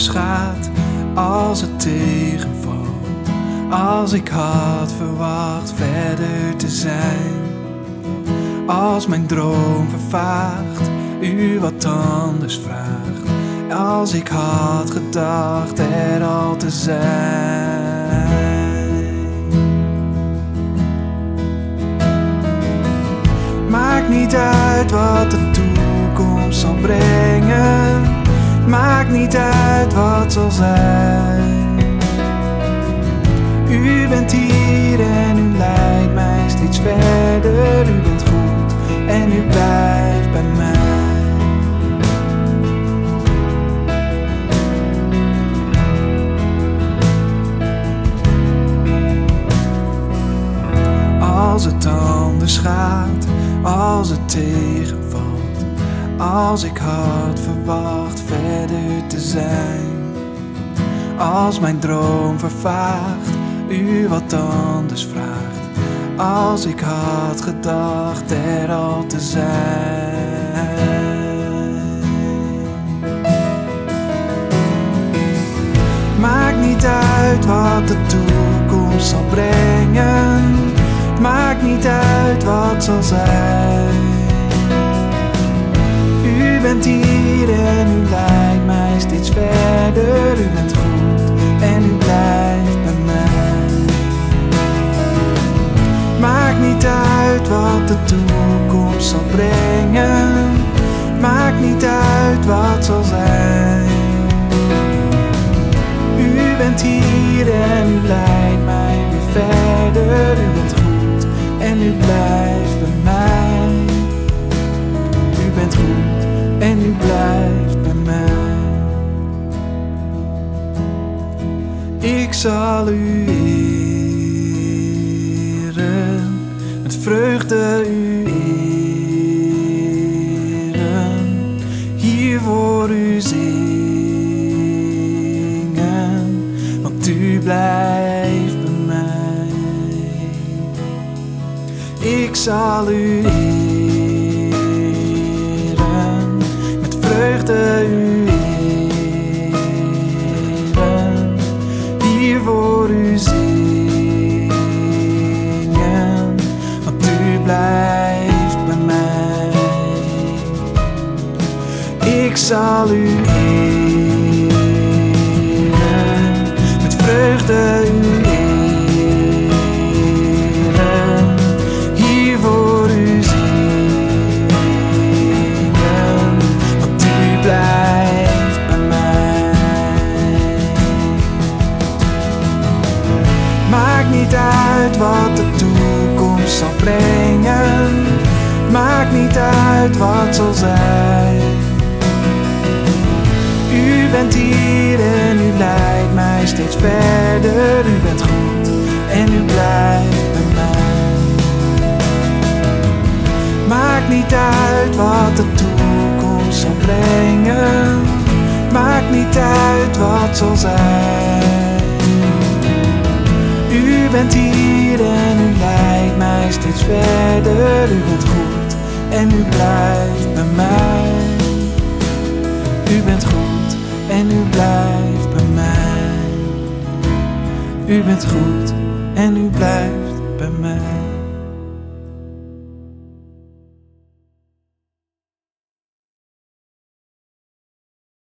anders gaat als het tegenvalt. Als ik had verwacht verder te zijn. Als mijn droom vervaagt, u wat anders vraagt. Als ik had gedacht er al te zijn. Maakt niet uit wat de toekomst zal brengen. Maakt niet uit wat zal zijn. U bent hier en u leidt mij steeds verder. U bent goed en u blijft bij mij. Als het anders gaat, als het tegenvalt. Als ik had verwacht verder te zijn. Als mijn droom vervaagt, u wat anders vraagt. Als ik had gedacht er al te zijn. Maakt niet uit wat de toekomst zal brengen. Maakt niet uit wat zal zijn. U bent hier en u leidt mij steeds verder. U bent goed en u blijft bij mij. Maakt niet uit wat de toekomst zal brengen. Maakt niet uit wat zal zijn. U bent hier en u blijft bij mij. Ik zal u eren, met vreugde u eren, hier voor u zingen, want u blijft bij mij. Ik zal u eren, vreugde u eren, hier voor u zingen, want u blijft bij mij. Ik zal u Maakt niet uit wat de toekomst zal brengen, maakt niet uit wat zal zijn. U bent hier en u leidt mij steeds verder. U bent goed en u blijft bij mij. Maakt niet uit wat de toekomst zal brengen. Maakt niet uit wat zal zijn. Bent hier en u leidt mij steeds verder. U bent goed en u blijft bij mij. U bent goed en u blijft bij mij. U bent goed en u blijft bij mij.